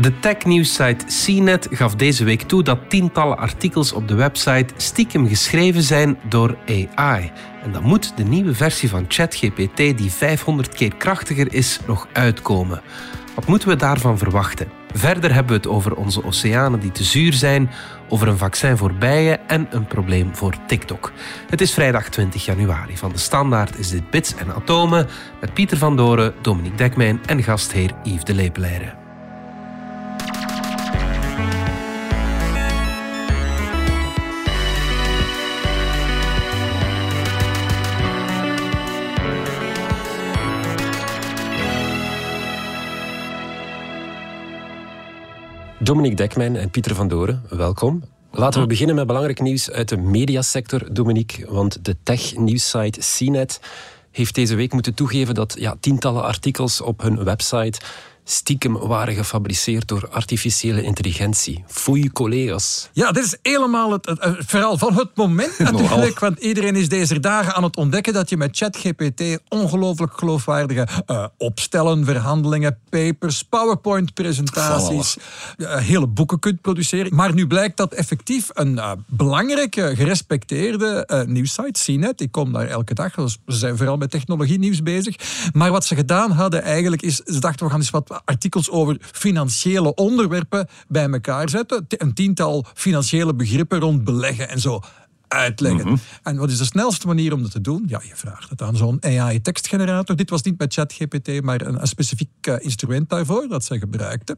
De tech-nieuwssite CNET gaf deze week toe dat tientallen artikels op de website stiekem geschreven zijn door AI. En dan moet de nieuwe versie van ChatGPT, die 500 keer krachtiger is, nog uitkomen. Wat moeten we daarvan verwachten? Verder hebben we het over onze oceanen die te zuur zijn, over een vaccin voor bijen en een probleem voor TikTok. Het is vrijdag 20 januari. Van de Standaard is dit Bits en Atomen met Pieter van Doren, Dominique Dekmijn en gastheer Yves de Lepeleire. Dominique Dekmijn en Pieter van Doren, welkom. Laten we beginnen met belangrijk nieuws uit de mediasector, Dominique. Want de tech-nieuwssite CNET heeft deze week moeten toegeven dat ja, tientallen artikels op hun website stiekem waren gefabriceerd door artificiële intelligentie. Foei collega's. Ja, dit is helemaal het, het, verhaal van het moment natuurlijk. want iedereen is deze dagen aan het ontdekken dat je met ChatGPT ongelooflijk geloofwaardige uh, opstellen, verhandelingen, papers, PowerPoint-presentaties, uh, hele boeken kunt produceren. Maar nu blijkt dat effectief een uh, belangrijke, gerespecteerde nieuwssite, CNET, ik kom daar elke dag, dus ze zijn vooral met technologie nieuws bezig. Maar wat ze gedaan hadden eigenlijk is, ze dachten we gaan eens wat artikels over financiële onderwerpen bij elkaar zetten. Een tiental financiële begrippen rond beleggen en zo uitleggen. Mhm. En wat is de snelste manier om dat te doen? Ja, je vraagt het aan zo'n AI-tekstgenerator. Dit was niet met ChatGPT, maar een, een specifiek uh, instrument daarvoor dat ze gebruikten.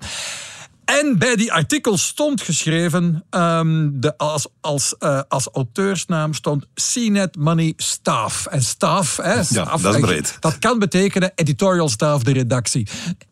En bij die artikels stond geschreven, um, de, als, als, uh, als auteursnaam stond CNET Money Staff. En staff, hè, staff ja, dat is breed. Dat kan betekenen editorial staff, de redactie.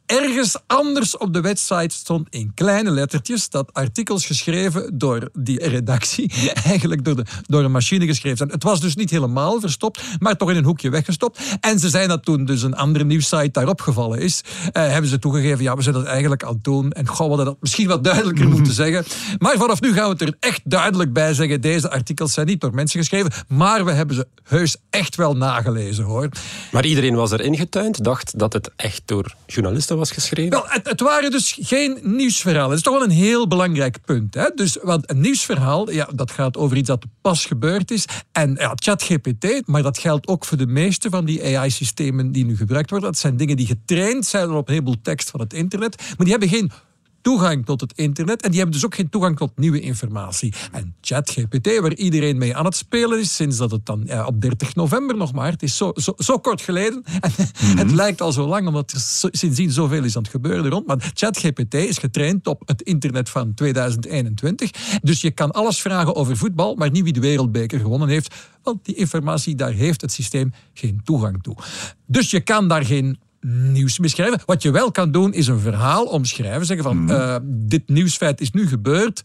Ergens anders op de website stond in kleine lettertjes dat artikels geschreven door die redactie eigenlijk door, de, door een machine geschreven zijn. Het was dus niet helemaal verstopt, maar toch in een hoekje weggestopt. En ze zijn dat toen dus een andere nieuwssite daarop gevallen is, eh, hebben ze toegegeven, ja, we zijn dat eigenlijk aan het doen. En goh, we hadden dat misschien wat duidelijker moeten zeggen. Maar vanaf nu gaan we het er echt duidelijk bij zeggen. Deze artikels zijn niet door mensen geschreven, maar we hebben ze heus echt wel nagelezen, hoor. Maar iedereen was erin getuind, dacht dat het echt door journalisten was geschreven? Wel, het, het, waren dus geen nieuwsverhalen. Dat is toch wel een heel belangrijk punt. Hè? Dus, want een nieuwsverhaal, ja, dat gaat over iets dat pas gebeurd is. En ja, ChatGPT, maar dat geldt ook voor de meeste van die AI-systemen die nu gebruikt worden. Dat zijn dingen die getraind zijn op een heleboel tekst van het internet. Maar die hebben geen toegang tot het internet en die hebben dus ook geen toegang tot nieuwe informatie. En ChatGPT, waar iedereen mee aan het spelen is, sinds dat het dan ja, op 30 november nog maar, het is zo, zo, zo kort geleden en het mhm. lijkt al zo lang, omdat er sindsdien zoveel is aan het gebeuren rond, maar ChatGPT is getraind op het internet van 2021, dus je kan alles vragen over voetbal, maar niet wie de wereldbeker gewonnen heeft, want die informatie, daar heeft het systeem geen toegang toe. Dus je kan daar geen nieuws beschrijven. Wat je wel kan doen, is een verhaal omschrijven. Zeggen van, mhm. eh, dit nieuwsfeit is nu gebeurd.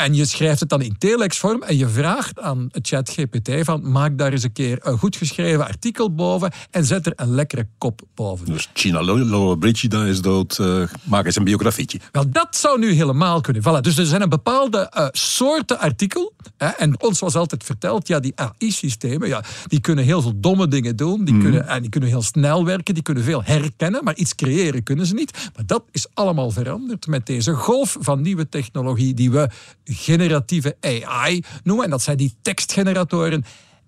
En je schrijft het dan in telexvorm en je vraagt aan het ChatGPT van maak daar eens een keer een goed geschreven artikel boven en zet er een lekkere kop boven. Dus China Brigida is dood, uh, maak eens een biografietje. Wel, dat zou nu helemaal kunnen. Voilà, dus er zijn een bepaalde uh, soorten artikel. Hè, en ons was altijd verteld, ja, die AI-systemen, ja, die kunnen heel veel domme dingen doen. Die, mhm. kunnen, en die kunnen heel snel werken, die kunnen veel herkennen, maar iets creëren kunnen ze niet. Maar dat is allemaal veranderd met deze golf van nieuwe technologie die we generatieve AI noemen. En dat zijn die tekstgeneratoren.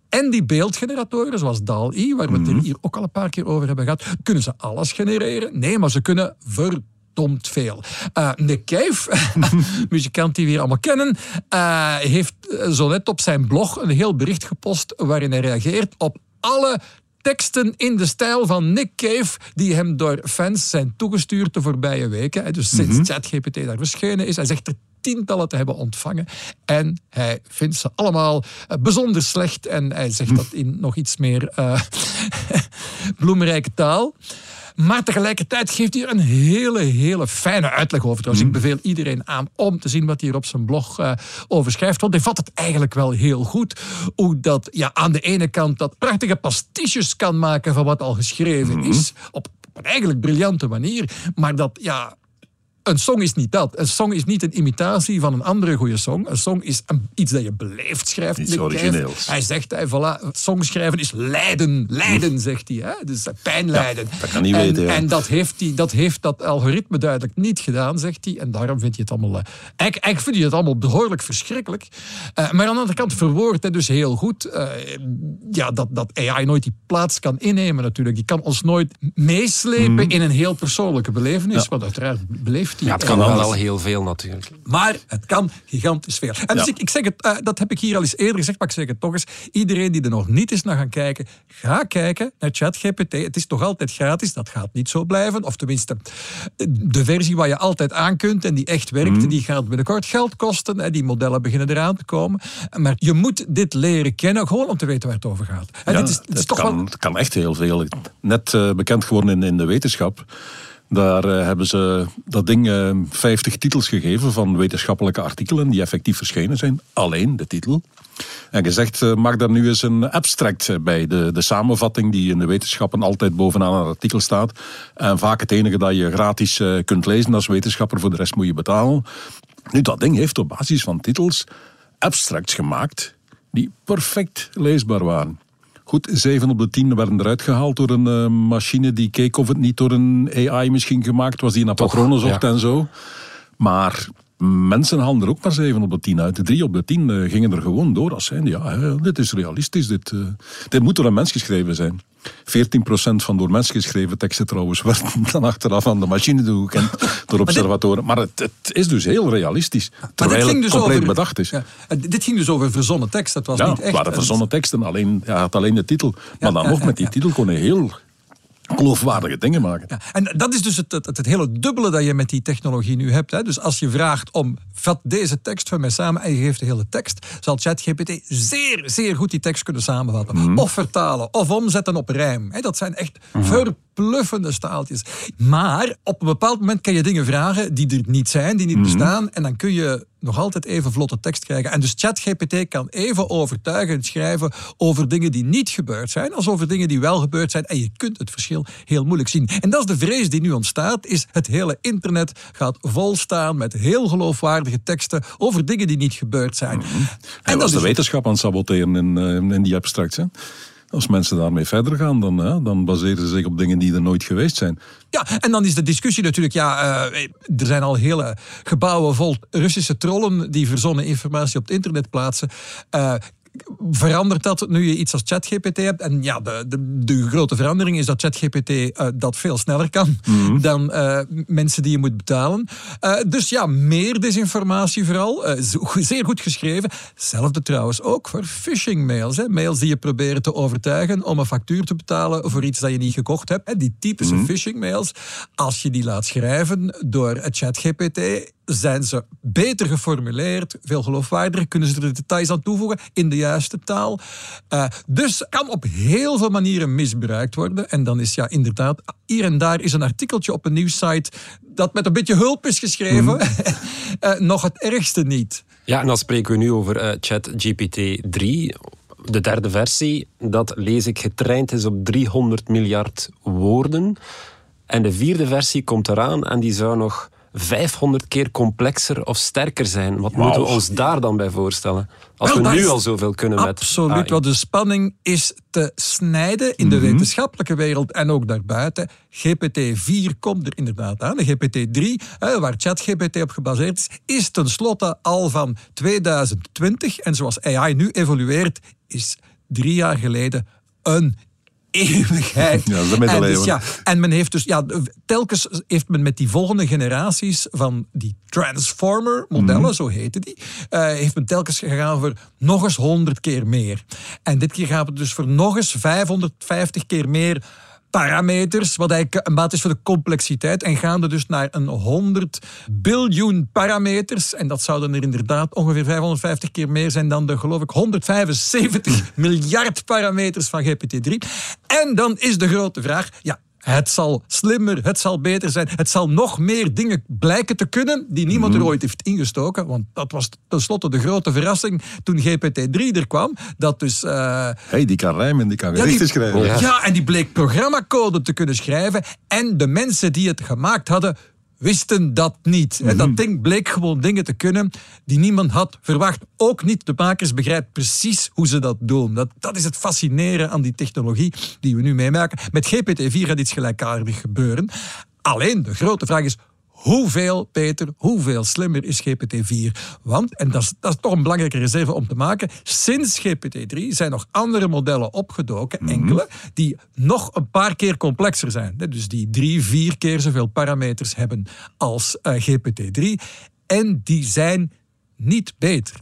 En die beeldgeneratoren, zoals DAL-E, waar we het mhm. hier ook al een paar keer over hebben gehad, kunnen ze alles genereren? Nee, maar ze kunnen verdomd veel. Uh, Nick Cave, muzikant die we hier allemaal kennen, uh, heeft zo net op zijn blog een heel bericht gepost waarin hij reageert op alle teksten in de stijl van Nick Cave, die hem door fans zijn toegestuurd de voorbije weken. Dus sinds mm ChatGPT daar verschenen is. Hij zegt er tientallen te hebben ontvangen. En hij vindt ze allemaal uh, bijzonder slecht. En hij zegt dat in nog iets meer uh, bloemrijke taal. Maar tegelijkertijd geeft hij er een hele, hele fijne uitleg over. Dus ik mhm. beveel iedereen aan om te zien wat hij hier op zijn blog uh, over schrijft. Want hij vat het eigenlijk wel heel goed. Hoe dat ja, aan de ene kant dat prachtige pastiches kan maken van wat al geschreven mhm. is. Op, op een eigenlijk briljante manier. Maar dat ja, een song is niet dat. Een song is niet een imitatie van een andere goede song. Een song is een- iets dat je beleefd schrijft. Iets origineels. Hij zegt, hij, voilà, songschrijven is lijden. Lijden, zegt hij. Hè? Dus eh, pijn lijden. dat kan niet en, weten, ja. En dat heeft, hij, dat heeft dat algoritme duidelijk niet gedaan, zegt hij. En daarom vind je het allemaal... eigenlijk, eigenlijk vind je het allemaal behoorlijk verschrikkelijk. Eh, maar aan de andere kant verwoordt hij dus heel goed eh, ja, dat, dat AI nooit die plaats kan innemen natuurlijk. Die kan ons nooit meeslepen Mhm. in een heel persoonlijke belevenis. Want uiteraard beleeft Ja, het kan wel al heel veel natuurlijk. Maar het kan gigantisch veel. En dus Ja. ik, ik zeg het, eh, dat heb ik hier al eens eerder gezegd, maar ik zeg het toch eens. Iedereen die er nog niet is naar gaan kijken, ga kijken naar ChatGPT. Het is toch altijd gratis, dat gaat niet zo blijven. Of tenminste, de versie waar je altijd aan kunt en die echt werkt, die gaat binnenkort geld kosten. En die modellen beginnen eraan te komen. Maar je moet dit leren kennen, gewoon om te weten waar het over gaat. En Ja, dit is, het is het, toch kan, wel... het kan echt heel veel. Net eh, bekend geworden in, in de wetenschap. Daar eh, hebben ze dat ding eh 50 titels gegeven van wetenschappelijke artikelen die effectief verschenen zijn. Alleen de titel. En gezegd, eh, maak daar nu eens een abstract eh, bij. De, de samenvatting die in de wetenschappen altijd bovenaan een artikel staat. En vaak het enige dat je gratis eh, kunt lezen als wetenschapper, voor de rest moet je betalen. Nu, dat ding heeft op basis van titels abstracts gemaakt die perfect leesbaar waren. Goed, 7 op de 10 werden eruit gehaald door een eh, machine die keek of het niet door een AI misschien gemaakt was, die naar patronen zocht ja. en zo. Maar mensen haalden er ook maar 7 op de 10 uit. De 3 op de 10 eh, gingen er gewoon door als zijn. Ja, hè, dit is realistisch. Dit, eh, dit moet door een mens geschreven zijn. 14% van door mens geschreven teksten trouwens werd dan achteraf aan de machine toegekend door observatoren. Maar het, het is dus heel realistisch. Terwijl het compleet bedacht is. Ja, dit ging dus over verzonnen tekst, dat was Ja, niet echt. het waren En- verzonnen teksten, alleen, ja, had alleen de titel. Maar dan ja, nog, ja, met die ja. titel kon je heel geloofwaardige dingen maken. Ja, en dat is dus het, het, het hele dubbele dat je met die technologie nu hebt. Hè. Dus als je vraagt om, vat deze tekst van mij samen en je geeft de hele tekst, zal ChatGPT zeer, zeer goed die tekst kunnen samenvatten. Mhm. Of vertalen, of omzetten op rijm. Hè, dat zijn echt verpluffende staaltjes. Maar op een bepaald moment kan je dingen vragen die er niet zijn, die niet Mhm. bestaan. En dan kun je nog altijd even vlotte tekst krijgen. En dus ChatGPT kan even overtuigend schrijven over dingen die niet gebeurd zijn, als over dingen die wel gebeurd zijn. En je kunt het verschil heel moeilijk zien. En dat is de vrees die nu ontstaat, is het hele internet gaat volstaan met heel geloofwaardige teksten over dingen die niet gebeurd zijn. Mhm. En dat de is wetenschap aan het saboteren in, eh, in die abstracts. Als mensen daarmee verder gaan, dan, hè, dan baseren ze zich op dingen die er nooit geweest zijn. Ja, en dan is de discussie natuurlijk, ja, eh, er zijn al hele gebouwen vol Russische trollen die verzonnen informatie op het internet plaatsen. Eh, verandert dat nu je iets als ChatGPT hebt? En ja, de, de, de grote verandering is dat ChatGPT eh, dat veel sneller kan dan eh, mensen die je moet betalen. Eh, dus ja, meer desinformatie vooral. Zeer goed geschreven. Hetzelfde trouwens ook voor phishing mails. Hè. Mails die je proberen te overtuigen om een factuur te betalen voor iets dat je niet gekocht hebt. Hè. Die typische phishing mails, als je die laat schrijven door ChatGPT, zijn ze beter geformuleerd, veel geloofwaardiger, kunnen ze er de details aan toevoegen in de juiste taal. Eh, dus kan op heel veel manieren misbruikt worden. En dan is ja inderdaad, hier en daar is een artikeltje op een nieuwssite dat met een beetje hulp is geschreven. Eh, nog het ergste niet. Ja, en dan spreken we nu over eh, ChatGPT 3, de derde versie. Dat lees ik getraind is op 300 miljard woorden. En de vierde versie komt eraan en die zou nog 500 keer complexer of sterker zijn. Wat moeten we ons daar dan bij voorstellen? Als Wel, we nu al zoveel kunnen met Absoluut, want de spanning is te snijden in de Mhm. wetenschappelijke wereld en ook daarbuiten. GPT-4 komt er inderdaad aan. De GPT-3, eh, waar ChatGPT op gebaseerd is, is tenslotte al van 2020. En zoals AI nu evolueert, is drie jaar geleden een eeuwigheid. Ja, dat is de en, middeleeuwen. dus, ja, en men heeft dus, ja, telkens heeft men met die volgende generaties van die Transformer-modellen, Mhm. zo heten die, eh, heeft men telkens gegaan voor nog eens 100 keer meer. En dit keer gaat het dus voor nog eens 550 keer meer parameters, wat eigenlijk een baat is voor de complexiteit. En gaan er dus naar een 100 biljoen parameters. En dat zouden er inderdaad ongeveer 550 keer meer zijn dan de, geloof ik, 175 miljard parameters van GPT-3. En dan is de grote vraag, ja, het zal slimmer, het zal beter zijn. Het zal nog meer dingen blijken te kunnen die niemand er ooit heeft ingestoken. Want dat was tenslotte de grote verrassing toen GPT-3 er kwam. Dat dus... eh, Hey, die kan rijmen, die kan ja, gedichten die- schrijven. Ja. en die bleek programmacode te kunnen schrijven. En de mensen die het gemaakt hadden, wisten dat niet. En dat ding bleek gewoon dingen te kunnen die niemand had verwacht. Ook niet de makers begrijpen precies hoe ze dat doen. Dat, dat is het fascineren aan die technologie die we nu meemaken. Met GPT-4 gaat iets gelijkaardigs gebeuren. Alleen de grote vraag is, hoeveel beter, hoeveel slimmer is GPT-4? Want, en dat is, dat is toch een belangrijke reserve om te maken, sinds GPT-3 zijn nog andere modellen opgedoken, enkele, die nog een paar keer complexer zijn. Dus die drie, vier keer zoveel parameters hebben als uh, GPT-3. En die zijn niet beter.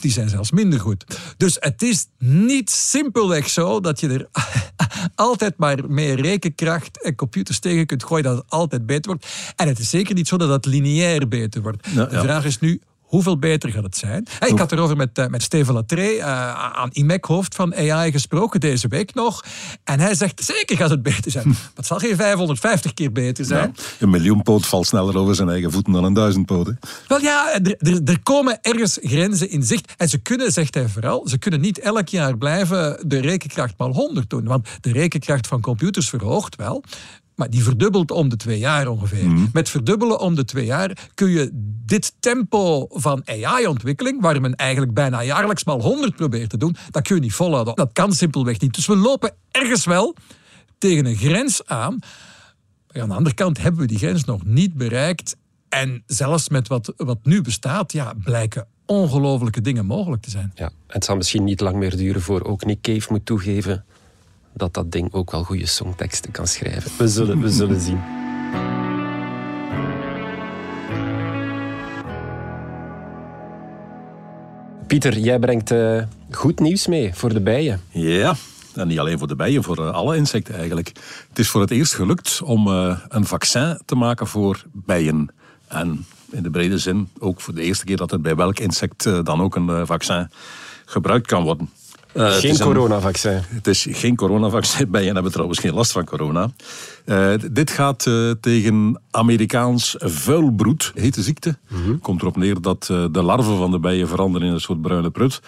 Die zijn zelfs minder goed. Dus het is niet simpelweg zo dat je er altijd maar meer rekenkracht en computers tegen kunt gooien dat het altijd beter wordt. En het is zeker niet zo dat het lineair beter wordt. de vraag is nu, hoeveel beter gaat het zijn? Ik had erover met, uh, met Steven Latree, uh, aan IMEC, hoofd van AI, gesproken deze week nog. En hij zegt, zeker gaat het beter zijn. Maar het zal geen 550 keer beter zijn. Ja, een miljoenpoot valt sneller over zijn eigen voeten dan een duizendpoot. Wel ja, er, er, er, komen ergens grenzen in zicht. En ze kunnen, zegt hij vooral, ze kunnen niet elk jaar blijven de rekenkracht mal 100 doen. Want de rekenkracht van computers verhoogt wel. Maar die verdubbelt om de twee jaar ongeveer. Mm. Met verdubbelen om de twee jaar kun je dit tempo van AI-ontwikkeling, waar men eigenlijk bijna jaarlijks mal 100 probeert te doen, dat kun je niet volhouden. Dat kan simpelweg niet. Dus we lopen ergens wel tegen een grens aan. Maar aan de andere kant hebben we die grens nog niet bereikt. En zelfs met wat, wat nu bestaat, ja, blijken ongelofelijke dingen mogelijk te zijn. Ja, het zal misschien niet lang meer duren voor ook Nick Cave moet toegeven dat dat ding ook wel goede songteksten kan schrijven. We zullen, we zullen zien. Pieter, jij brengt uh, goed nieuws mee voor de bijen. Ja, en niet alleen voor de bijen, voor uh, alle insecten eigenlijk. Het is voor het eerst gelukt om uh, een vaccin te maken voor bijen. En in de brede zin ook voor de eerste keer dat er bij welk insect dan ook een vaccin gebruikt kan worden. Uh, geen coronavaccin. Het is geen coronavaccin. Bijen hebben trouwens geen last van corona. Uh, dit gaat uh, tegen Amerikaans vuilbroed, heet de ziekte. Mm Komt erop neer dat de larven van de bijen veranderen in een soort bruine prut.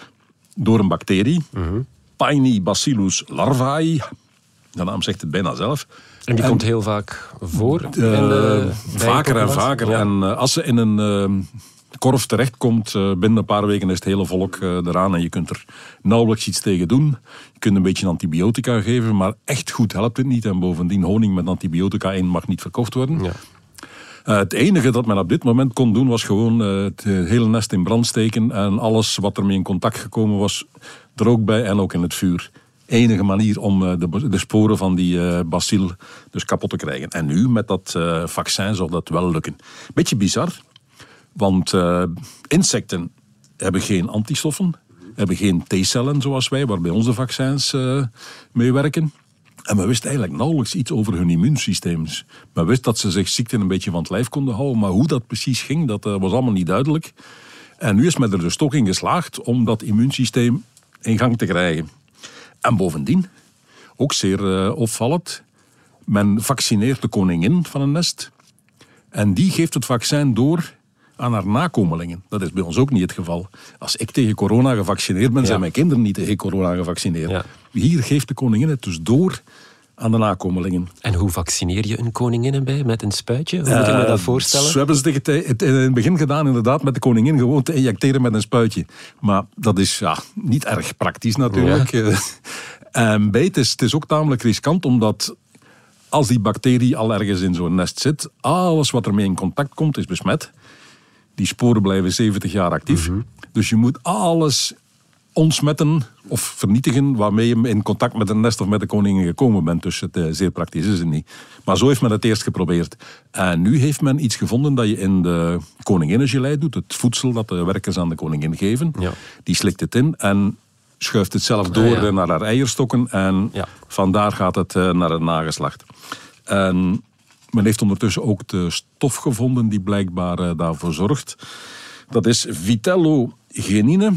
Door een bacterie. Mm -hmm. Bacillus larvae. De naam zegt het bijna zelf. En die en, komt heel vaak voor? vaker en vaker. Ja. En als ze in een korf terechtkomt, uh, binnen een paar weken is het hele volk uh, eraan en je kunt er nauwelijks iets tegen doen. Je kunt een beetje antibiotica geven, maar echt goed helpt het niet. En bovendien, honing met antibiotica in mag niet verkocht worden. Ja. Uh, het enige dat men op dit moment kon doen was gewoon het hele nest in brand steken en alles wat ermee in contact gekomen was er ook bij en ook in het vuur enige manier om de, de, sporen van die bacil dus kapot te krijgen. En nu met dat vaccin zal dat wel lukken. Beetje bizar, want uh, insecten hebben geen antistoffen, hebben geen T-cellen zoals wij, waar bij onze vaccins uh, mee werken. En men wist eigenlijk nauwelijks iets over hun immuunsysteem. Men wist dat ze zich ziekten een beetje van het lijf konden houden, maar hoe dat precies ging, dat uh, was allemaal niet duidelijk. En nu is men er dus toch in geslaagd om dat immuunsysteem in gang te krijgen. En bovendien, ook zeer opvallend, men vaccineert de koningin van een nest. En die geeft het vaccin door aan haar nakomelingen. Dat is bij ons ook niet het geval. Als ik tegen corona gevaccineerd ben, zijn mijn kinderen niet tegen corona gevaccineerd. Hier geeft de koningin het dus door aan de nakomelingen. En hoe vaccineer je een koningin bij? Met een spuitje? Hoe moet je me dat eh, voorstellen? Zo hebben ze het in het begin gedaan, inderdaad, met de koningin gewoon te injecteren met een spuitje. Maar dat is ja, niet erg praktisch natuurlijk. Ja. en bij het is, het is ook tamelijk riskant, omdat als die bacterie al ergens in zo'n nest zit, alles wat ermee in contact komt, is besmet. Die sporen blijven 70 jaar actief. Mhm. Dus je moet alles ontsmetten of vernietigen waarmee je in contact met een nest of met de koningin gekomen bent. Dus het, uh, zeer praktisch is het niet. Maar zo heeft men het eerst geprobeerd. En nu heeft men iets gevonden dat je in de koninginnengelei doet. Het voedsel dat de werkers aan de koningin geven. Ja. Die slikt het in en schuift het zelf door naar haar eierstokken. En vandaar gaat het uh, naar het nageslacht. En men heeft ondertussen ook de stof gevonden die blijkbaar uh, daarvoor zorgt. Dat is vitellogenine.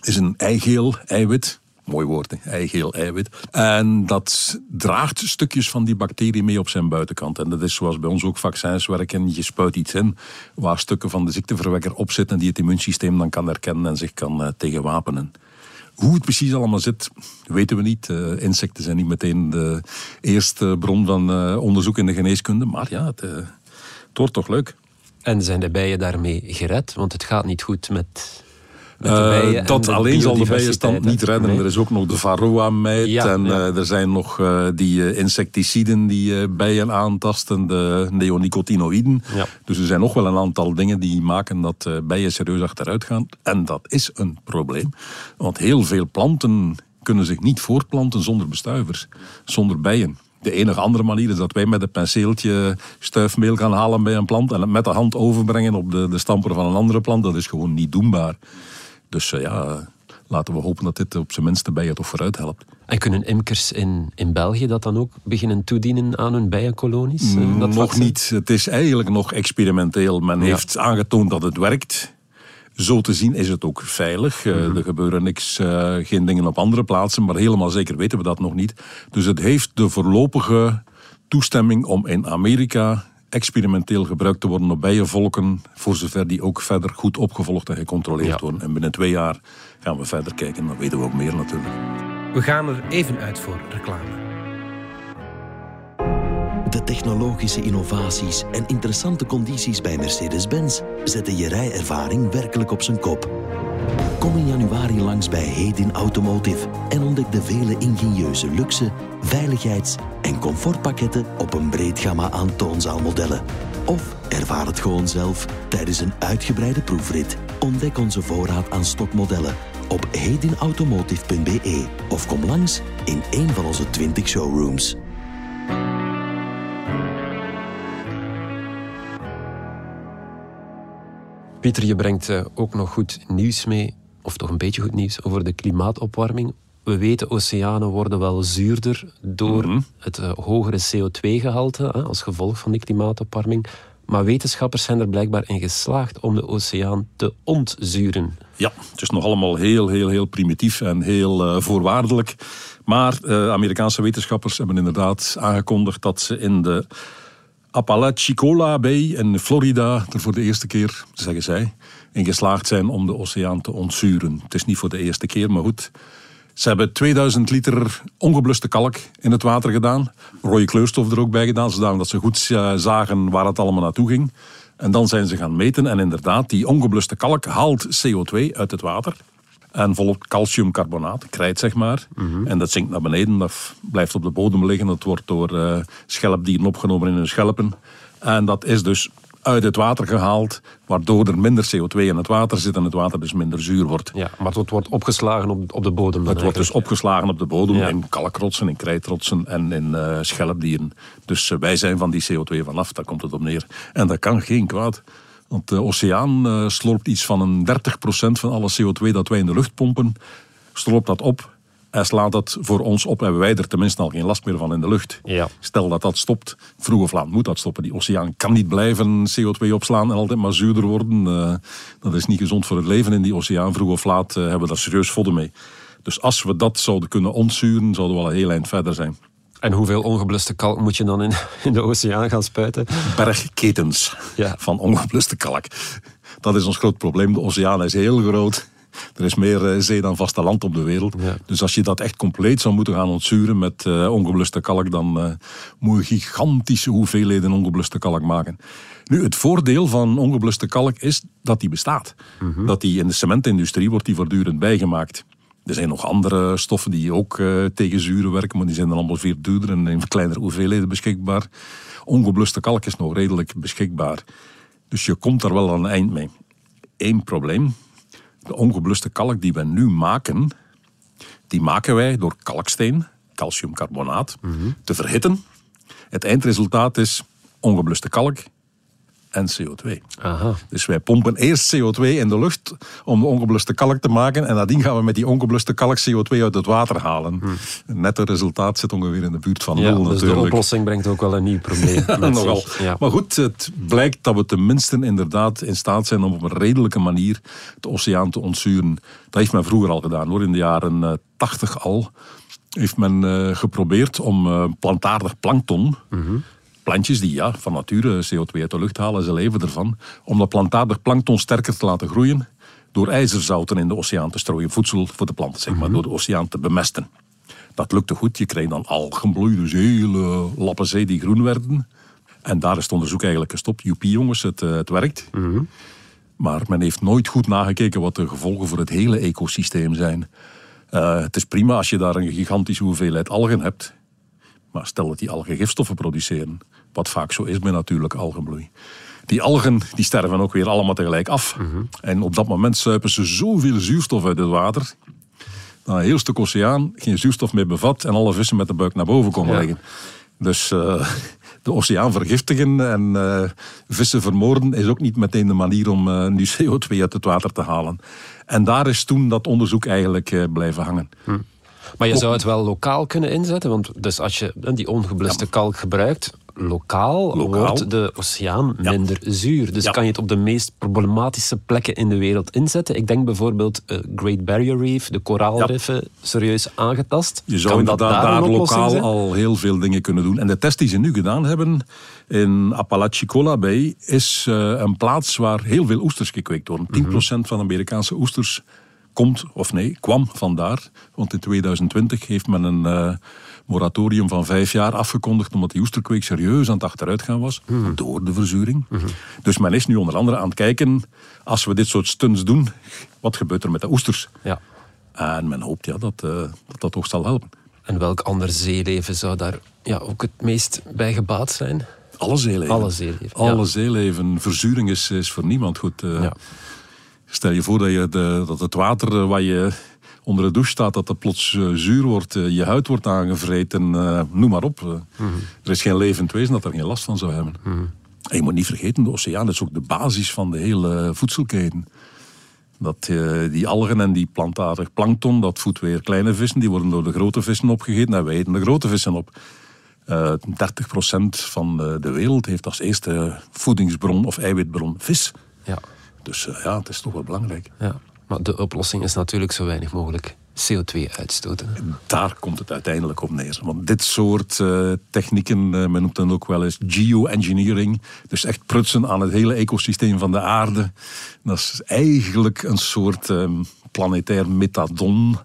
Is een eigeel eiwit. Mooi woord, hè? eigeel eiwit. En dat draagt stukjes van die bacterie mee op zijn buitenkant. En dat is zoals bij ons ook vaccins werken. Je spuit iets in waar stukken van de ziekteverwekker op zitten die het immuunsysteem dan kan herkennen en zich kan uh, tegenwapenen. Hoe het precies allemaal zit, weten we niet. Uh, insecten zijn niet meteen de eerste bron van uh, onderzoek in de geneeskunde. Maar ja, het, uh, Het wordt toch leuk. En zijn de bijen daarmee gered? Want het gaat niet goed met Uh, en dat alleen zal de bijenstand niet redden. Nee. Er is ook nog de varroa-mijt. Ja, en ja. eh, er zijn nog eh, die eh, insecticiden die eh, bijen aantasten. De neonicotinoïden. Ja. Dus er zijn nog wel een aantal dingen die maken dat eh, bijen serieus achteruit gaan. En dat is een probleem. Want heel veel planten kunnen zich niet voortplanten zonder bestuivers. Zonder bijen. De enige andere manier is dat wij met een penseeltje stuifmeel gaan halen bij een plant en het met de hand overbrengen op de, de stamper van een andere plant. Dat is gewoon niet doenbaar. Dus eh, ja, laten we hopen dat dit op zijn minst de bijen toch vooruit helpt. En kunnen imkers in, in België dat dan ook beginnen toedienen aan hun bijenkolonies? eh, dat nog niet. Het is eigenlijk nog experimenteel. Men Ja. heeft aangetoond dat het werkt. Zo te zien is het ook veilig. Eh, Mhm. Er gebeuren niks, geen dingen op andere plaatsen, maar helemaal zeker weten we dat nog niet. Dus het heeft de voorlopige toestemming om in Amerika experimenteel gebruikt te worden op bijenvolken, voor zover die ook verder goed opgevolgd en gecontroleerd Ja. worden. En binnen twee jaar gaan we verder kijken, dan weten we ook meer natuurlijk. We gaan er even uit voor reclame. De technologische innovaties en interessante condities bij Mercedes-Benz zetten je rijervaring werkelijk op zijn kop. Kom in januari langs bij Hedin Automotive en ontdek de vele ingenieuze luxe, veiligheids- en comfortpakketten op een breed gamma aan toonzaalmodellen. Of ervaar het gewoon zelf tijdens een uitgebreide proefrit. Ontdek onze voorraad aan stokmodellen op hedinautomotive.be of kom langs in een van onze 20 showrooms. Pieter, je brengt eh, ook nog goed nieuws mee, of toch een beetje goed nieuws, over de klimaatopwarming. We weten, oceanen worden wel zuurder door het eh, hogere CO2-gehalte als gevolg van die klimaatopwarming. Maar wetenschappers zijn er blijkbaar in geslaagd om de oceaan te ontzuren. Ja, het is nog allemaal heel, heel, heel primitief en heel eh, voorwaardelijk. Maar Amerikaanse wetenschappers hebben inderdaad aangekondigd dat ze in de Apalachicola Bay in Florida er voor de eerste keer, zeggen zij, in geslaagd zijn om de oceaan te ontzuren. Het is niet voor de eerste keer, maar goed. Ze hebben 2000 liter ongebluste kalk in het water gedaan. Rode kleurstof er ook bij gedaan, zodat ze goed eh, zagen waar het allemaal naartoe ging. En dan zijn ze gaan meten en inderdaad, die ongebluste kalk haalt CO2 uit het water. En volgt calciumcarbonaat, krijt zeg maar. En dat zinkt naar beneden, dat blijft op de bodem liggen. Dat wordt door eh, schelpdieren opgenomen in hun schelpen. En dat is dus uit het water gehaald, waardoor er minder CO2 in het water zit en het water dus minder zuur wordt. Ja, maar het wordt opgeslagen op, op de bodem. Het wordt dus opgeslagen op de bodem Ja. in kalkrotsen, in krijtrotsen en in eh, schelpdieren. Dus eh, wij zijn van die CO2 vanaf, daar komt het op neer. En dat kan geen kwaad. Want de oceaan eh, slorpt iets van een 30% van alle CO2 dat wij in de lucht pompen, slorpt dat op en slaat dat voor ons op. Hebben wij er tenminste al geen last meer van in de lucht. Ja. Stel dat dat stopt, vroeg of laat moet dat stoppen. Die oceaan kan niet blijven CO2 opslaan en altijd maar zuurder worden. Eh, dat is niet gezond voor het leven in die oceaan. Vroeg of laat eh, hebben we daar serieus vodden mee. Dus als we dat zouden kunnen ontzuren, zouden we al een heel eind verder zijn. En hoeveel ongebluste kalk moet je dan in, in de oceaan gaan spuiten? Bergketens Ja. van ongebluste kalk. Dat is ons groot probleem. De oceaan is heel groot. Er is meer eh, zee dan vasteland op de wereld. Ja. Dus als je dat echt compleet zou moeten gaan ontzuren met eh, ongebluste kalk, dan eh, moet je gigantische hoeveelheden ongebluste kalk maken. Nu, het voordeel van ongebluste kalk is dat die bestaat. Dat die in de cementindustrie wordt die voortdurend bijgemaakt. Er zijn nog andere stoffen die ook eh, tegen zuren werken, maar die zijn dan allemaal veel duurder en in kleinere hoeveelheden beschikbaar. Ongebluste kalk is nog redelijk beschikbaar. Dus je komt daar wel aan een eind mee. Eén probleem. De ongebluste kalk die we nu maken, die maken wij door kalksteen, calciumcarbonaat, te verhitten. Het eindresultaat is ongebluste kalk en CO2. Aha. Dus wij pompen eerst CO2 in de lucht om de ongebluste kalk te maken. En nadien gaan we met die ongebluste kalk CO2 uit het water halen. Het nette resultaat zit ongeveer in de buurt van Ja, nul dus de oplossing brengt ook wel een nieuw probleem Nogal. Ja. Maar goed, het blijkt dat we tenminste inderdaad in staat zijn om op een redelijke manier de oceaan te ontzuren. Dat heeft men vroeger al gedaan hoor, in de jaren eh, 80 al. Heeft men eh, geprobeerd om eh, plantaardig plankton, plantjes die ja, van nature CO2 uit de lucht halen, ze leven ervan, om dat plantaardig plankton sterker te laten groeien door ijzerzouten in de oceaan te strooien, voedsel voor de planten zeg maar, door de oceaan te bemesten. Dat lukte goed, je kreeg dan algenbloei, dus hele lappen zee die groen werden. En daar is het onderzoek eigenlijk gestopt. Joepie jongens, het, eh, het werkt. Maar men heeft nooit goed nagekeken wat de gevolgen voor het hele ecosysteem zijn. Eh, het is prima als je daar een gigantische hoeveelheid algen hebt. Maar stel dat die algen gifstoffen produceren, wat vaak zo is bij natuurlijk algenbloei. Die algen die sterven ook weer allemaal tegelijk af. En op dat moment zuipen ze zoveel zuurstof uit het water, dat een heel stuk oceaan geen zuurstof meer bevat en alle vissen met de buik naar boven komen Ja. liggen. Dus eh, de oceaan vergiftigen en eh, vissen vermoorden is ook niet meteen de manier om eh, nu CO2 uit het water te halen. En daar is toen dat onderzoek eigenlijk blijven hangen. Maar je zou het wel lokaal kunnen inzetten, want dus als je die ongebluste kalk gebruikt, lokaal, Lokaal. wordt de oceaan Ja. minder zuur. Dus Ja. kan je het op de meest problematische plekken in de wereld inzetten. Ik denk bijvoorbeeld eh, Great Barrier Reef, de koraalriffen, serieus aangetast. Je zou kan dat inderdaad daar lokaal zijn? al heel veel dingen kunnen doen. En de test die ze nu gedaan hebben in Apalachicola Bay is eh, een plaats waar heel veel oesters gekweekt worden. 10% van de Amerikaanse oesters komt, of nee, kwam vandaar. Want in 2020 heeft men een eh, moratorium van vijf jaar afgekondigd omdat die oesterkweek serieus aan het achteruitgaan was door de verzuring. Dus men is nu onder andere aan het kijken, als we dit soort stunts doen, wat gebeurt er met de oesters? Ja. En men hoopt ja, dat, eh, dat dat toch zal helpen. En welk ander zeeleven zou daar ja, ook het meest bij gebaat zijn? Alle zeeleven. Alle zeeleven, Alle ja. zeeleven. Verzuring is, is voor niemand goed. Eh, Ja. Stel je voor dat, je de, dat het water eh, waar je onder de douche staat, dat dat plots eh, zuur wordt, eh, je huid wordt aangevreten, noem maar op. Eh, Er is geen levend wezen dat er geen last van zou hebben. En je moet niet vergeten, de oceaan is ook de basis van de hele voedselketen. Dat, die algen en die plantaardig plankton, dat voedt weer kleine vissen, die worden door de grote vissen opgegeten en wij eten de grote vissen op. Eh 30% van de, de wereld heeft als eerste voedingsbron of eiwitbron vis. Ja. Dus eh, ja, het is toch wel belangrijk. ja. Maar de oplossing is natuurlijk zo weinig mogelijk CO2 uitstoten. Daar komt het uiteindelijk op neer. Want dit soort eh, technieken, eh, men noemt dan ook wel eens geoengineering. Dus echt prutsen aan het hele ecosysteem van de aarde. Dat is eigenlijk een soort eh, planetair metadon.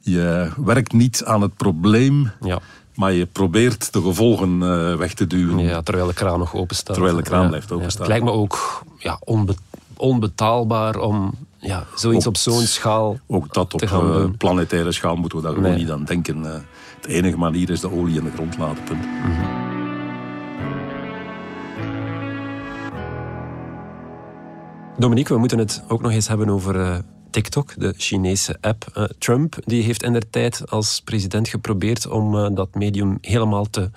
Je werkt niet aan het probleem, Ja. maar je probeert de gevolgen weg te duwen. Ja, terwijl de kraan nog open staat. Terwijl de kraan Ja, blijft openstaan. Het lijkt me ook ja, onbetaalbaar om ja, zoiets Ook- op zo'n schaal Ook dat op eh, planetaire schaal moeten we daar gewoon niet aan denken. Eh, de enige manier is de olie in de grond laten. Punt. Dominique, we moeten het ook nog eens hebben over eh, TikTok, de Chinese app. Trump die heeft in der tijd als president geprobeerd om dat medium helemaal te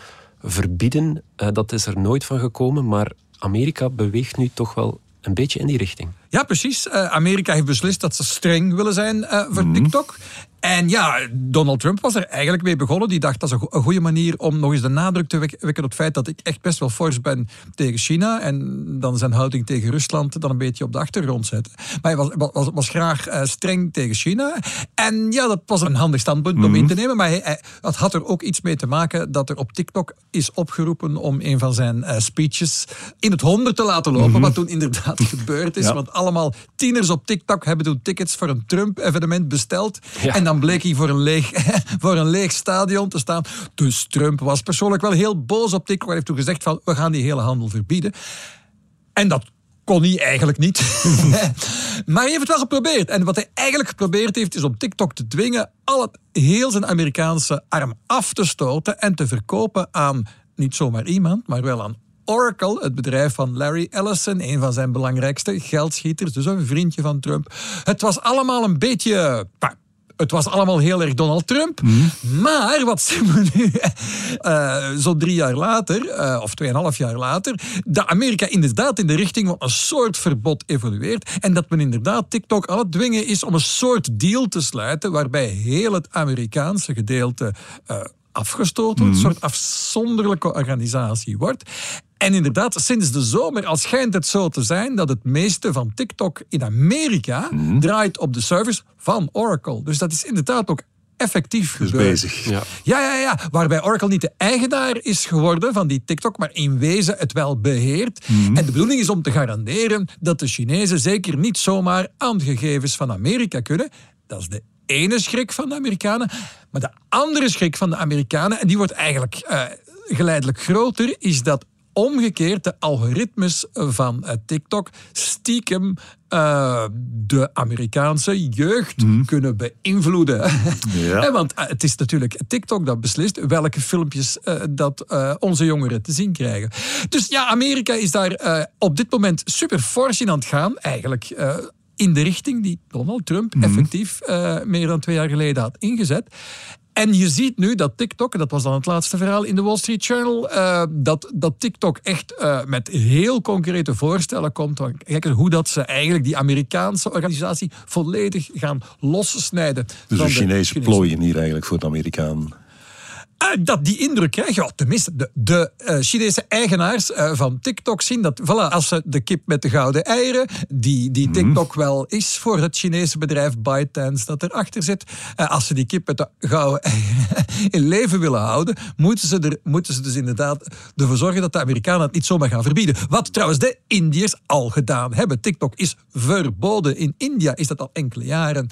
verbieden. Dat is er nooit van gekomen, maar Amerika beweegt nu toch wel een beetje in die richting. Ja, precies. Eh, Amerika heeft beslist dat ze streng willen zijn eh, voor TikTok. En ja, Donald Trump was er eigenlijk mee begonnen. Die dacht dat is een, go- een goede manier om nog eens de nadruk te wek- wekken op het feit dat ik echt best wel fors ben tegen China. En dan zijn houding tegen Rusland dan een beetje op de achtergrond zetten. Maar hij was, was, was graag eh, streng tegen China. En ja, dat was een handig standpunt om in te nemen. Maar hij, hij- dat had er ook iets mee te maken dat er op TikTok is opgeroepen om een van zijn eh, speeches in het honderd te laten lopen. Wat toen inderdaad gebeurd is. Ja. Want allemaal tieners op TikTok hebben toen tickets voor een Trump-evenement besteld. Ja. En dan bleek hij voor een, leeg, voor een leeg stadion te staan. Dus Trump was persoonlijk wel heel boos op TikTok. Hij heeft toen gezegd van, we gaan die hele handel verbieden. En dat kon hij eigenlijk niet. maar hij heeft het wel geprobeerd. En wat hij eigenlijk geprobeerd heeft, is om TikTok te dwingen al het, heel zijn Amerikaanse arm af te stoten en te verkopen aan niet zomaar iemand, maar wel aan Oracle, het bedrijf van Larry Ellison, een van zijn belangrijkste geldschieters, dus een vriendje van Trump. Het was allemaal een beetje. Het was allemaal heel erg Donald Trump. Maar wat zien we nu, eh, zo drie jaar later, eh, of tweeënhalf jaar later, dat Amerika inderdaad in de richting van een soort verbod evolueert. En dat men inderdaad TikTok aan het dwingen is om een soort deal te sluiten waarbij heel het Amerikaanse gedeelte eh, afgestoten wordt, een soort afzonderlijke organisatie wordt. En inderdaad, sinds de zomer al schijnt het zo te zijn dat het meeste van TikTok in Amerika draait op de service van Oracle. Dus dat is inderdaad ook effectief Dus gebeurd. bezig. Ja. Ja, ja, ja. Waarbij Oracle niet de eigenaar is geworden van die TikTok, maar in wezen het wel beheert. En de bedoeling is om te garanderen dat de Chinezen zeker niet zomaar aan de gegevens van Amerika kunnen. Dat is de ene schrik van de Amerikanen. Maar de andere schrik van de Amerikanen, en die wordt eigenlijk eh, geleidelijk groter, is dat omgekeerd de algoritmes van uh, TikTok stiekem uh, de Amerikaanse jeugd Mhm. kunnen beïnvloeden. Ja. Want uh, het is natuurlijk TikTok dat beslist welke filmpjes uh, dat onze jongeren te zien krijgen. Dus ja, Amerika is daar op dit moment super fors in aan het gaan. Eigenlijk in de richting die Donald Trump Mhm. effectief uh, meer dan twee jaar geleden had ingezet. En je ziet nu dat TikTok, dat was dan het laatste verhaal in de Wall Street Journal, uh, dat, dat TikTok echt uh, met heel concrete voorstellen komt. Kijk hoe dat ze eigenlijk die Amerikaanse organisatie volledig gaan lossnijden. Dus de Chinese Chinese plooien hier eigenlijk voor de Amerikaan. Uh, dat die indruk krijgen, ja, tenminste, de, de uh, Chinese eigenaars uh, van TikTok zien dat, voilà, als ze de kip met de gouden eieren, die, die TikTok mm. wel is voor het Chinese bedrijf ByteDance dat erachter zit, als ze die kip met de gouden eieren in leven willen houden, moeten ze, er, moeten ze dus inderdaad ervoor zorgen dat de Amerikanen het niet zomaar gaan verbieden. Wat trouwens de Indiërs al gedaan hebben. TikTok is verboden. In India is dat al enkele jaren.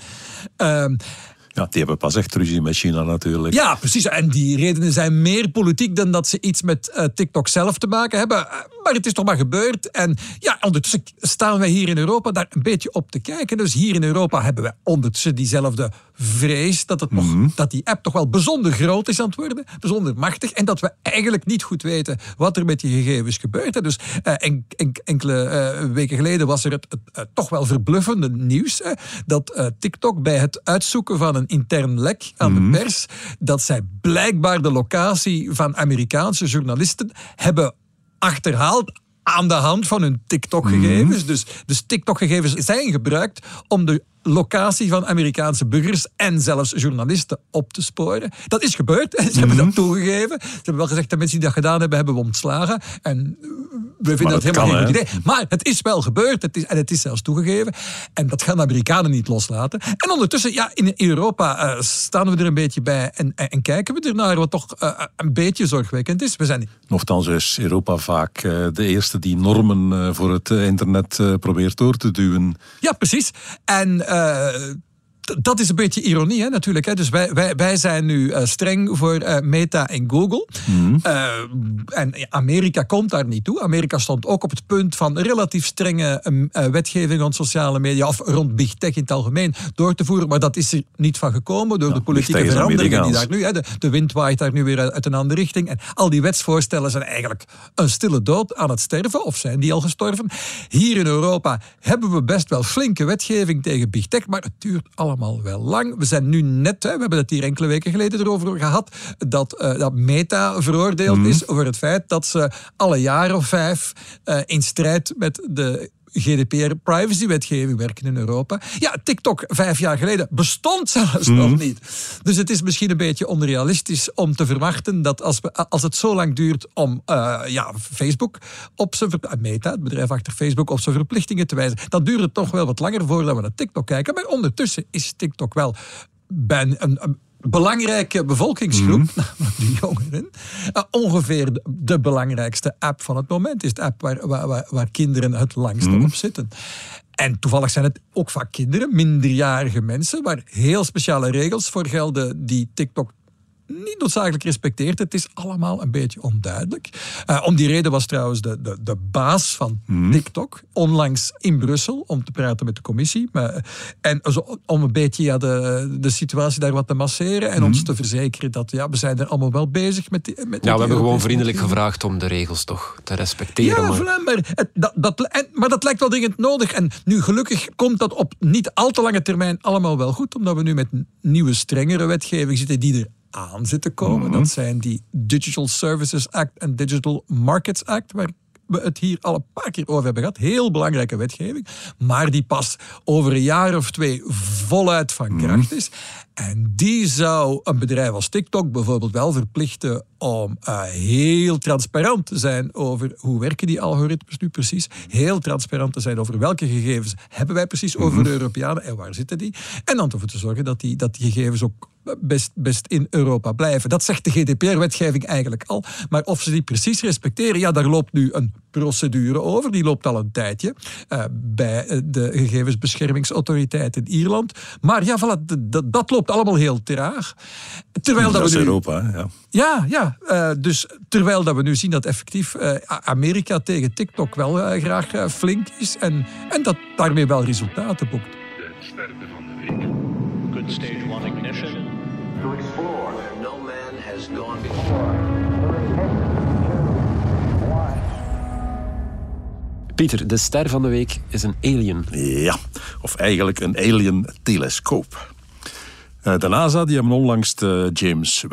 Ja, die hebben pas echt ruzie met China natuurlijk. Ja, precies. En die redenen zijn meer politiek dan dat ze iets met uh, TikTok zelf te maken hebben. Maar het is toch maar gebeurd. En ja, ondertussen staan wij hier in Europa daar een beetje op te kijken. Dus hier in Europa hebben we ondertussen diezelfde vrees dat, het nog, mm -hmm. dat die app toch wel bijzonder groot is aan het worden. Bijzonder machtig. En dat we eigenlijk niet goed weten wat er met die gegevens gebeurt. Dus uh, en, en, enkele uh, weken geleden was er het, het, het toch wel verbluffende nieuws. dat TikTok bij het uitzoeken van een intern lek aan mm -hmm. de pers, dat zij blijkbaar de locatie van Amerikaanse journalisten hebben achterhaald aan de hand van hun TikTok-gegevens. Mm -hmm. Dus, dus TikTok-gegevens zijn gebruikt om de locatie van Amerikaanse burgers en zelfs journalisten op te sporen. Dat is gebeurd. Ze mm -hmm. hebben dat toegegeven. Ze hebben wel gezegd dat mensen die dat gedaan hebben, hebben we ontslagen. En we vinden dat helemaal geen goed idee. Maar het is wel gebeurd. Het is, en het is zelfs toegegeven. En dat gaan de Amerikanen niet loslaten. En ondertussen, ja, in Europa uh, staan we er een beetje bij en, en, en kijken we ernaar wat toch uh, een beetje zorgwekkend is. We zijn... Nochtans is Europa vaak uh, de eerste die normen voor het internet probeert door te duwen. Ja, precies. En uh, dat is een beetje ironie, hè, natuurlijk. Hè. Dus wij, wij, wij zijn nu uh, streng voor uh, Meta en Google. Mm. Uh, en Amerika komt daar niet toe. Amerika stond ook op het punt van relatief strenge wetgeving rond sociale media, of rond big tech in het algemeen, door te voeren. Maar dat is er niet van gekomen door ja, de politieke veranderingen die daar nu. Hè, de, de wind waait daar nu weer uit een andere richting. En al die wetsvoorstellen zijn eigenlijk een stille dood aan het sterven, of zijn die al gestorven. Hier in Europa hebben we best wel flinke wetgeving tegen big tech, maar het duurt allemaal allemaal wel lang. We zijn nu net, hè, we hebben het hier enkele weken geleden erover gehad, dat, uh, dat Meta veroordeeld mm. is over het feit dat ze alle jaar of vijf uh, in strijd met de GDPR-privacywetgeving werken in Europa. Ja, TikTok vijf jaar geleden bestond zelfs mm. nog niet. Dus het is misschien een beetje onrealistisch om te verwachten dat als, we, als het zo lang duurt om uh, ja, Facebook op zijn Meta, het bedrijf achter Facebook, op zijn verplichtingen te wijzen, dan duurt het toch wel wat langer voordat we naar TikTok kijken. Maar ondertussen is TikTok wel bij een, een belangrijke bevolkingsgroep, mm. namelijk de jongeren, uh, ongeveer de, belangrijkste app van het moment is de app waar, waar, waar kinderen het langste mm. op zitten. En toevallig zijn het ook vaak kinderen, minderjarige mensen, waar heel speciale regels voor gelden die TikTok niet noodzakelijk respecteert. Het is allemaal een beetje onduidelijk. Uh, om die reden was trouwens de, de, de baas van mm. TikTok onlangs in Brussel om te praten met de commissie. Maar, en zo, om een beetje ja, de, de situatie daar wat te masseren en ons te verzekeren dat ja, we zijn er allemaal wel bezig met die, met Ja, we hebben gewoon vriendelijk gevraagd om de regels toch te respecteren. Ja, maar, het, dat, dat, en, maar dat lijkt wel dringend nodig. En nu gelukkig komt dat op niet al te lange termijn allemaal wel goed, omdat we nu met nieuwe, strengere wetgeving zitten die er aan zitten komen. Mm -hmm. Dat zijn die Digital Services Act en Digital Markets Act, waar we het hier al een paar keer over hebben gehad. Heel belangrijke wetgeving, maar die pas over een jaar of twee voluit van kracht is. En die zou een bedrijf als TikTok bijvoorbeeld wel verplichten om uh, heel transparant te zijn over hoe werken die algoritmes nu precies. Heel transparant te zijn over welke gegevens hebben wij precies over mm -hmm. de Europeanen en waar zitten die. En dan ervoor te zorgen dat die, dat die gegevens ook best, best in Europa blijven. Dat zegt de GDPR-wetgeving eigenlijk al. Maar of ze die precies respecteren, ja, daar loopt nu een procedure over. Die loopt al een tijdje uh, bij de gegevensbeschermingsautoriteit in Ierland. Maar ja, voilà, dat, dat loopt allemaal heel traag. Terwijl dat, dat we nu... Europa, ja. Ja, ja. Uh, dus terwijl dat we nu zien dat effectief uh, Amerika tegen TikTok wel graag flink is en, en dat daarmee wel resultaten boekt. De sterren van de week. Good stage one ignition. To explore. No man has gone before. Pieter, de ster van de week is een alien. Ja, of eigenlijk een alien-telescoop. Uh, de NASA die hebben onlangs de James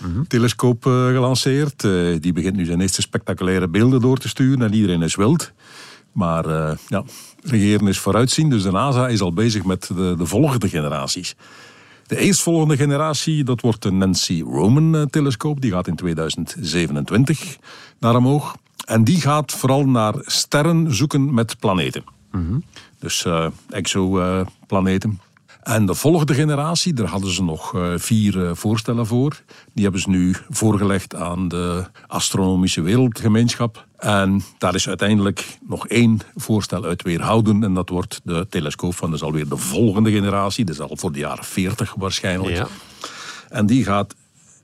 Webb-telescoop uh, gelanceerd. Uh, die begint nu zijn eerste spectaculaire beelden door te sturen en iedereen is wild. Maar ja, regeren is vooruitzien, dus de NASA is al bezig met de, de volgende generaties. De eerstvolgende generatie, dat wordt de Nancy Roman-telescoop. Die gaat in 2027 naar omhoog. En die gaat vooral naar sterren zoeken met planeten. Mm Dus uh, exoplaneten. En de volgende generatie, daar hadden ze nog uh, vier uh, voorstellen voor. Die hebben ze nu voorgelegd aan de astronomische wereldgemeenschap. En daar is uiteindelijk nog één voorstel uit weerhouden. En dat wordt de telescoop van, dus alweer de volgende generatie. Dat is al voor de jaren 40 waarschijnlijk. Ja. En die gaat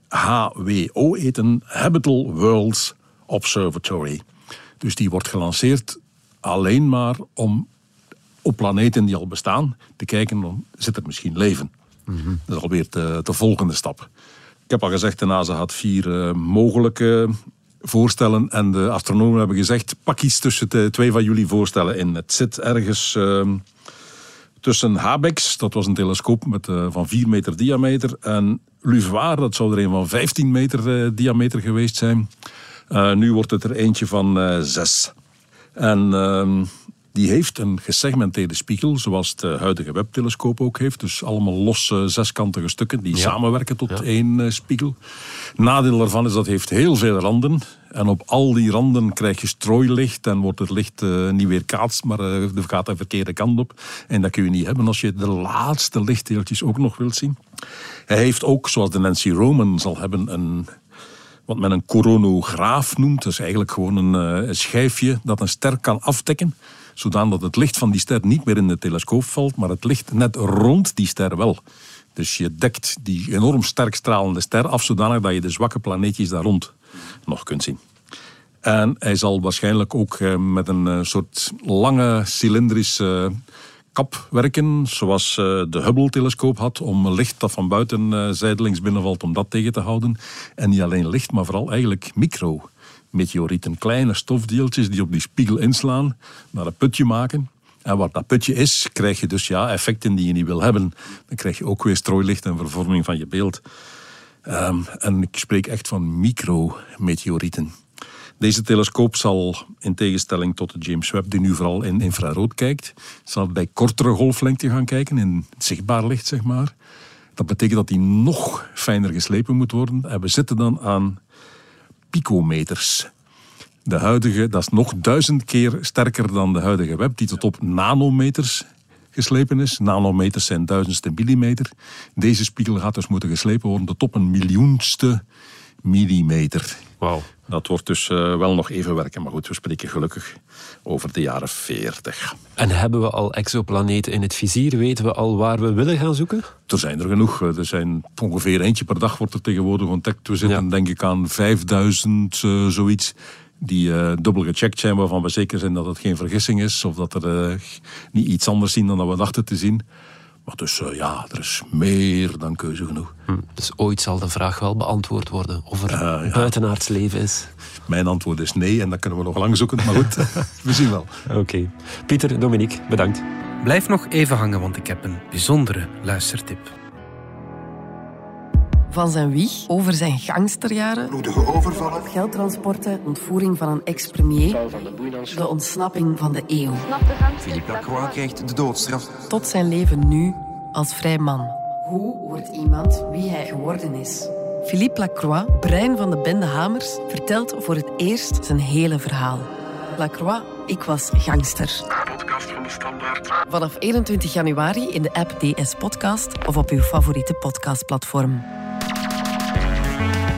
HWO eten, Habitable Worlds Observatory. Dus die wordt gelanceerd alleen maar om op planeten die al bestaan te kijken, zit er misschien leven. Mm Dat is alweer de, de, volgende stap. Ik heb al gezegd, de NASA had vier uh, mogelijke voorstellen. En de astronomen hebben gezegd, pak iets tussen de twee van jullie voorstellen in. Het zit ergens uh, tussen Habex, dat was een telescoop met, uh, van 4 meter diameter, en LUVOIR, dat zou er een van 15 meter uh, diameter geweest zijn. Nu wordt het er eentje van uh, zes. En uh, die heeft een gesegmenteerde spiegel, zoals de huidige webtelescoop ook heeft. Dus allemaal losse zeskantige stukken die ja. samenwerken tot ja. één uh, spiegel. Nadeel daarvan is dat het heeft heel veel randen. En op al die randen krijg je strooilicht en wordt het licht uh, niet weer kaatst, maar uh, gaat de verkeerde kant op. En dat kun je niet hebben als je de laatste lichtdeeltjes ook nog wilt zien. Hij heeft ook, zoals de Nancy Roman zal hebben, een wat men een coronograaf noemt. Dat is eigenlijk gewoon een, uh, schijfje dat een ster kan afdekken. Zodat het licht van die ster niet meer in de telescoop valt, maar het licht net rond die ster wel. Dus je dekt die enorm sterk stralende ster af, zodanig dat je de zwakke planeetjes daar rond nog kunt zien. En hij zal waarschijnlijk ook uh, met een uh, soort lange cilindrische kap werken, zoals eh, de Hubble-telescoop had, om licht dat van buiten zijdelings binnenvalt, om dat tegen te houden. En niet alleen licht, maar vooral eigenlijk micro-meteorieten, kleine stofdeeltjes die op die spiegel inslaan, naar een putje maken. En wat dat putje is, krijg je dus ja, effecten die je niet wil hebben. Dan krijg je ook weer strooilicht en vervorming van je beeld. Um, en ik spreek echt van micrometeorieten. Deze telescoop zal, in tegenstelling tot de James Webb, die nu vooral in infrarood kijkt, zal bij kortere golflengte gaan kijken, in zichtbaar licht, zeg maar. Dat betekent dat die nog fijner geslepen moet worden. En we zitten dan aan picometers. De huidige, dat is nog duizend keer sterker dan de huidige web, die tot op nanometers geslepen is. Nanometers zijn duizendste millimeter. Deze spiegel gaat dus moeten geslepen worden tot op een miljoenste millimeter. Wauw. Dat wordt dus uh, wel nog even werken. Maar goed, we spreken gelukkig over de jaren 40. En hebben we al exoplaneten in het vizier? Weten we al waar we willen gaan zoeken? Er zijn er genoeg. Er zijn ongeveer eentje per dag wordt er tegenwoordig ontdekt. We zitten ja. denk ik aan 5000 uh, zoiets die uh, dubbel gecheckt zijn, waarvan we zeker zijn dat het geen vergissing is of dat er uh, niet iets anders zien dan dat we dachten te zien. Maar dus uh, ja, er is meer dan keuze genoeg. Hm, dus ooit zal de vraag wel beantwoord worden of er ja. buitenaards leven is? Mijn antwoord is nee en dat kunnen we nog lang zoeken, maar goed, we zien wel. Oké. Okay. Pieter, Dominique, bedankt. Blijf nog even hangen, want ik heb een bijzondere luistertip van zijn wieg over zijn gangsterjaren, bloedige overvallen, geldtransporten, ontvoering van een ex-premier, de ontsnapping van de eeuw. Philippe Lacroix krijgt de doodstraf. Tot zijn leven nu als vrij man. Hoe wordt iemand wie hij geworden is? Philippe Lacroix, brein van de bende Hamers, vertelt voor het eerst zijn hele verhaal. Lacroix, ik was gangster. Podcast van de Standaard. Vanaf 21 januari in de app DS Podcast of op uw favoriete podcastplatform.